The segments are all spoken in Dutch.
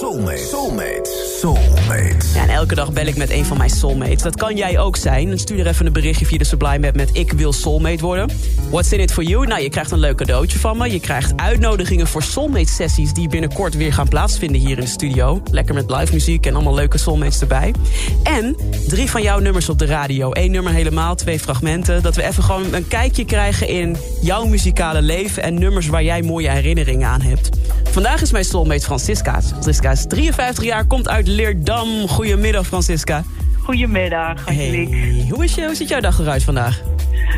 Soulmate. Soulmate. Soulmate. Ja, en elke dag bel ik met een van mijn soulmates. Dat kan jij ook zijn. Stuur er even een berichtje via de Sublime app met ik wil soulmate worden. What's in it for you? Nou, je krijgt een leuk cadeautje van me. Je krijgt uitnodigingen voor soulmate sessies die binnenkort weer gaan plaatsvinden hier in de studio. Lekker met live muziek en allemaal leuke soulmates erbij. En drie van jouw nummers op de radio. Eén nummer helemaal, twee fragmenten. Dat we even gewoon een kijkje krijgen in jouw muzikale leven en nummers waar jij mooie herinneringen aan hebt. Vandaag is mijn soulmate Francisca. Francisca is 53 jaar, komt uit Leerdam. Goedemiddag, Francisca. Goedemiddag, Angelique. Hey, hoe, is je, hoe ziet jouw dag eruit vandaag?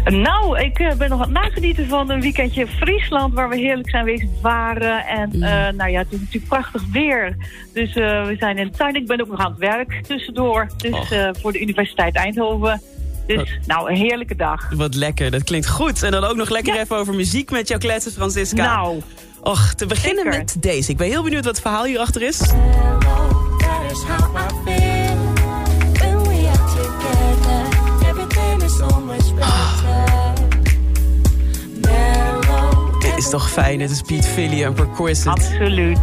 Nou, ik eh, ben nog aan het nagenieten van een weekendje Friesland... waar we heerlijk zijn wezen varen. En Mm. eh, nou ja, het is natuurlijk prachtig weer. Dus eh, we zijn in de tuin. Ik ben ook nog aan het werk tussendoor. Dus eh, voor de Universiteit Eindhoven. Dus, nou, een heerlijke dag. Wat lekker, dat klinkt goed. En dan ook nog lekker Ja. even over muziek met jou kletsen, Francisca. Nou, Och, te beginnen Zeker. met deze. Ik ben heel benieuwd wat het verhaal hierachter is. Is how I feel when we are together. Everything is so much better. Mellow. Dit is toch fijn, het is Piet Philly en Perquisite absoluut.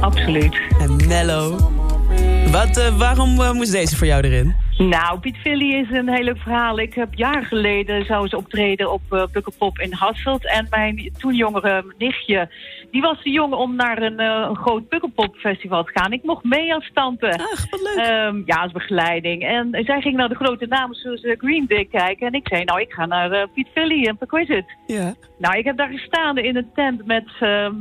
Absoluut. en Mellow. Wat, eh, waarom eh, moest deze voor jou erin? Nou, Piet Philly is een heel leuk verhaal. Ik heb jaren geleden zou ze optreden op uh, Pukkelpop in Hasselt. En mijn toen jongere nichtje, die was te jong om naar een, eh, een groot Pukkelpop festival te gaan. Ik mocht mee als tante. Ach, wat leuk. Ehm, ja, als begeleiding. En zij ging naar de grote namen zoals eh, Green Day kijken. En ik zei, nou, ik ga naar eh, Piet Philly en Perquisite. ja. Nou, ik heb daar gestaan in een tent met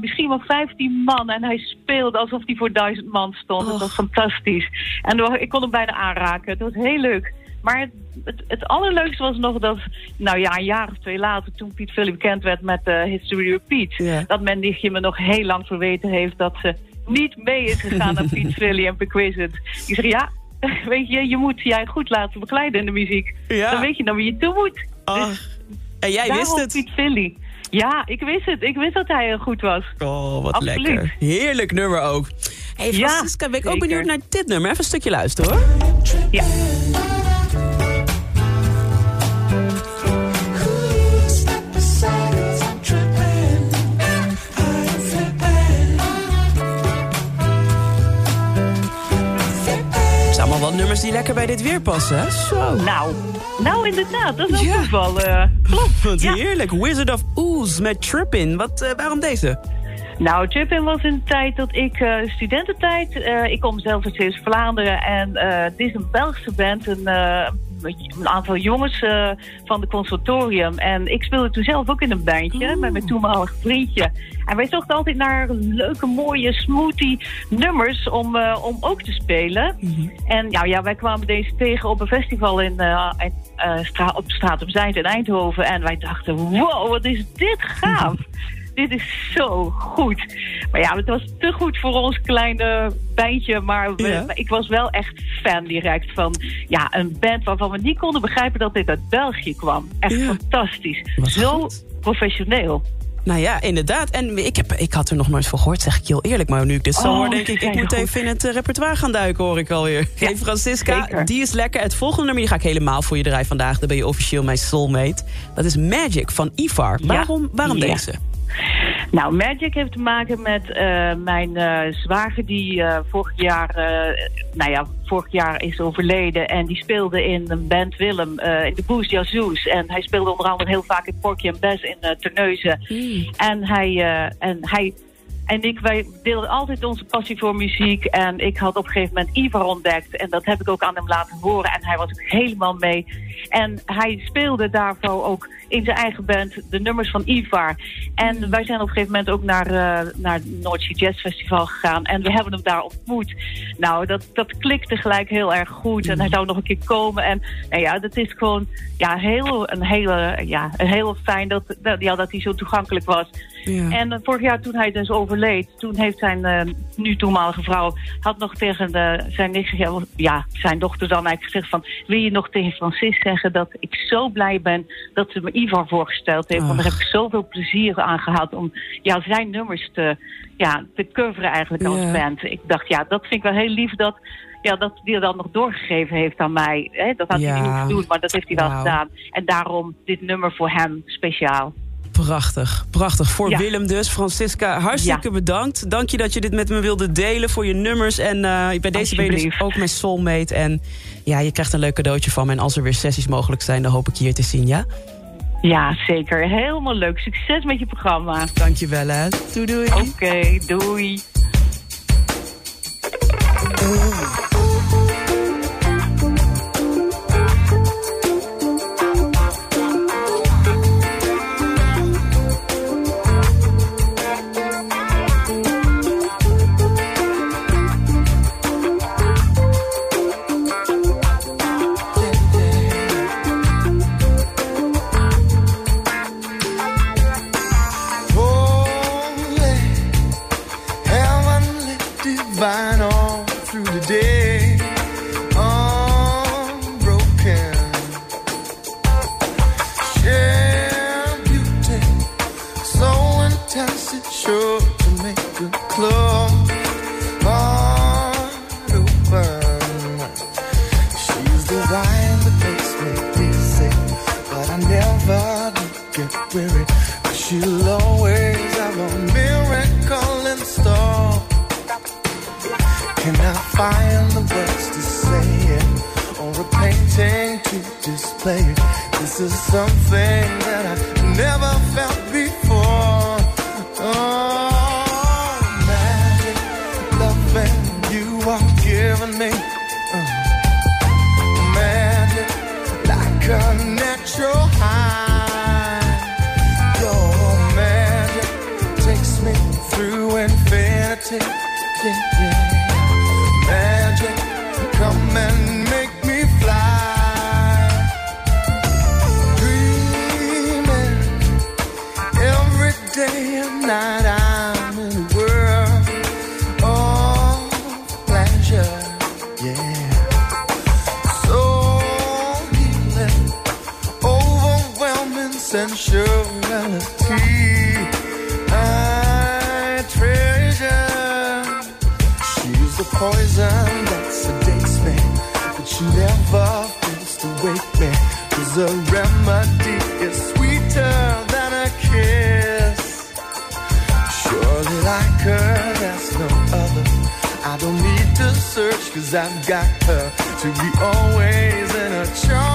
misschien wel 15 man. En hij speelde alsof hij voor duizend man stond. Het was fantastisch. En ik kon hem bijna aanraken. Het was heel leuk. Maar het, het, het allerleukste was nog dat, nou ja, een jaar of twee later, toen Piet Philly bekend werd met eh, History Repeat, Ja. dat mijn nichtje me nog heel lang verweten heeft dat ze niet mee is gegaan naar Piet Philly en Perquisite. Ik zeg, ja, weet je, je moet jij goed laten begeleiden in de muziek. Ja. Dan weet je naar wie je toe moet. Ach, Dus en jij wist het? Piet Philly. Ja, ik wist het. Ik wist dat hij heel goed was. Oh, wat Absoluut. lekker. Heerlijk nummer ook. hey, Ja, Francisca, ben ik ook benieuwd naar dit nummer. Even een stukje luisteren, hoor. Ja. Allemaal wat nummers die lekker bij dit weer passen, hè? Zo. Nou, nou inderdaad. Dat is wel Ja. toeval. eh klopt. Wat Ja. heerlijk. Wizard of Oz met Trippin. Wat, eh, waarom deze? Nou, Trippin was in de tijd dat ik eh, studententijd... ik kom zelf uit Zeeuws-Vlaanderen. En dit is een Belgische band. Een, een aantal jongens eh, van de conservatorium. En ik speelde toen zelf ook in een bandje met mijn toenmalig vriendje. En wij zochten altijd naar leuke, mooie, smoothie nummers om, eh, om ook te spelen. En ja, ja, wij kwamen deze tegen op een festival in, eh, in, stra op straat op Zijnd in Eindhoven. En wij dachten, wow, wat is dit gaaf. dit is zo goed. Maar ja, het was te goed voor ons kleine bandje. Maar we- Ja. ik was wel echt fan direct van ja, een band waarvan we niet konden begrijpen dat dit uit België kwam. Echt Ja. fantastisch. Zo goed. professioneel. Nou ja, inderdaad. En ik, heb, ik had er nog nooit van gehoord, zeg ik heel eerlijk. Maar nu ik dit zo Oh, hoor, denk ik... ik moet goed. even in het eh, repertoire gaan duiken, hoor ik alweer. Ja, hey, Francisca, zeker. die is lekker. Het volgende nummer die ga ik helemaal voor je draaien vandaag. Dan ben je officieel mijn soulmate. Dat is Magic van Ivar. Waarom, waarom Ja. deze? Nou, Magic heeft te maken met eh, mijn eh, zwager die eh, vorig jaar, nou ja, vorig jaar is overleden. En die speelde in een band Willem, in de Boost Jazoes. En hij speelde onder andere heel vaak in Porky en Bess in uh, Terneuzen. En hij, en hij en ik, wij deelden altijd onze passie voor muziek. En ik had op een gegeven moment Ivar ontdekt. En dat heb ik ook aan hem laten horen. En hij was ook helemaal mee. En hij speelde daarvoor ook in zijn eigen band de nummers van Ivar. En wij zijn op een gegeven moment ook naar, uh, naar het Noordzee Jazz Festival gegaan. En we hebben hem daar ontmoet. Nou, dat, dat klikte gelijk heel erg goed. En hij zou nog een keer komen. En nou ja, dat is gewoon ja, heel, een hele, ja, heel fijn dat, dat, ja, dat hij zo toegankelijk was. Ja. En eh, vorig jaar toen hij dus overleed, toen heeft zijn eh, nu toenmalige vrouw had nog tegen de, zijn nicht, gezegd- ja, zijn dochter dan eigenlijk gezegd van, wil je nog tegen Francis zeggen dat ik zo blij ben dat ze me Ivar voorgesteld heeft, want daar heb ik zoveel plezier aan gehad om ja, zijn nummers te, ja, te coveren eigenlijk als Ja. band. Ik dacht, ja, dat vind ik wel heel lief dat, ja, dat hij dat nog doorgegeven heeft aan mij. Hè? Dat had hij niet hoeven doen, maar dat heeft hij wel gedaan. En daarom dit nummer voor hem speciaal. Prachtig, prachtig. Voor Ja. Willem dus. Francisca, hartstikke Ja. bedankt. Dank je dat je dit met me wilde delen voor je nummers. En eh, bij deze ben je dus ook mijn soulmate. En ja, je krijgt een leuk cadeautje van me. En als er weer sessies mogelijk zijn, dan hoop ik je hier te zien, ja? Ja, zeker. Helemaal leuk. Succes met je programma. Dankjewel, hè. Doei, doei. Oké, doei. Always have a miracle in store. Can I find the words to say it, or a painting to display it? This is something that I never felt before. Oh, magic, you are giving me poison that sedates me, but she never fails to wake me. 'Cause a remedy is sweeter than a kiss. Surely like her, there's no other. I don't need to search, cause I've got her to be always in her charms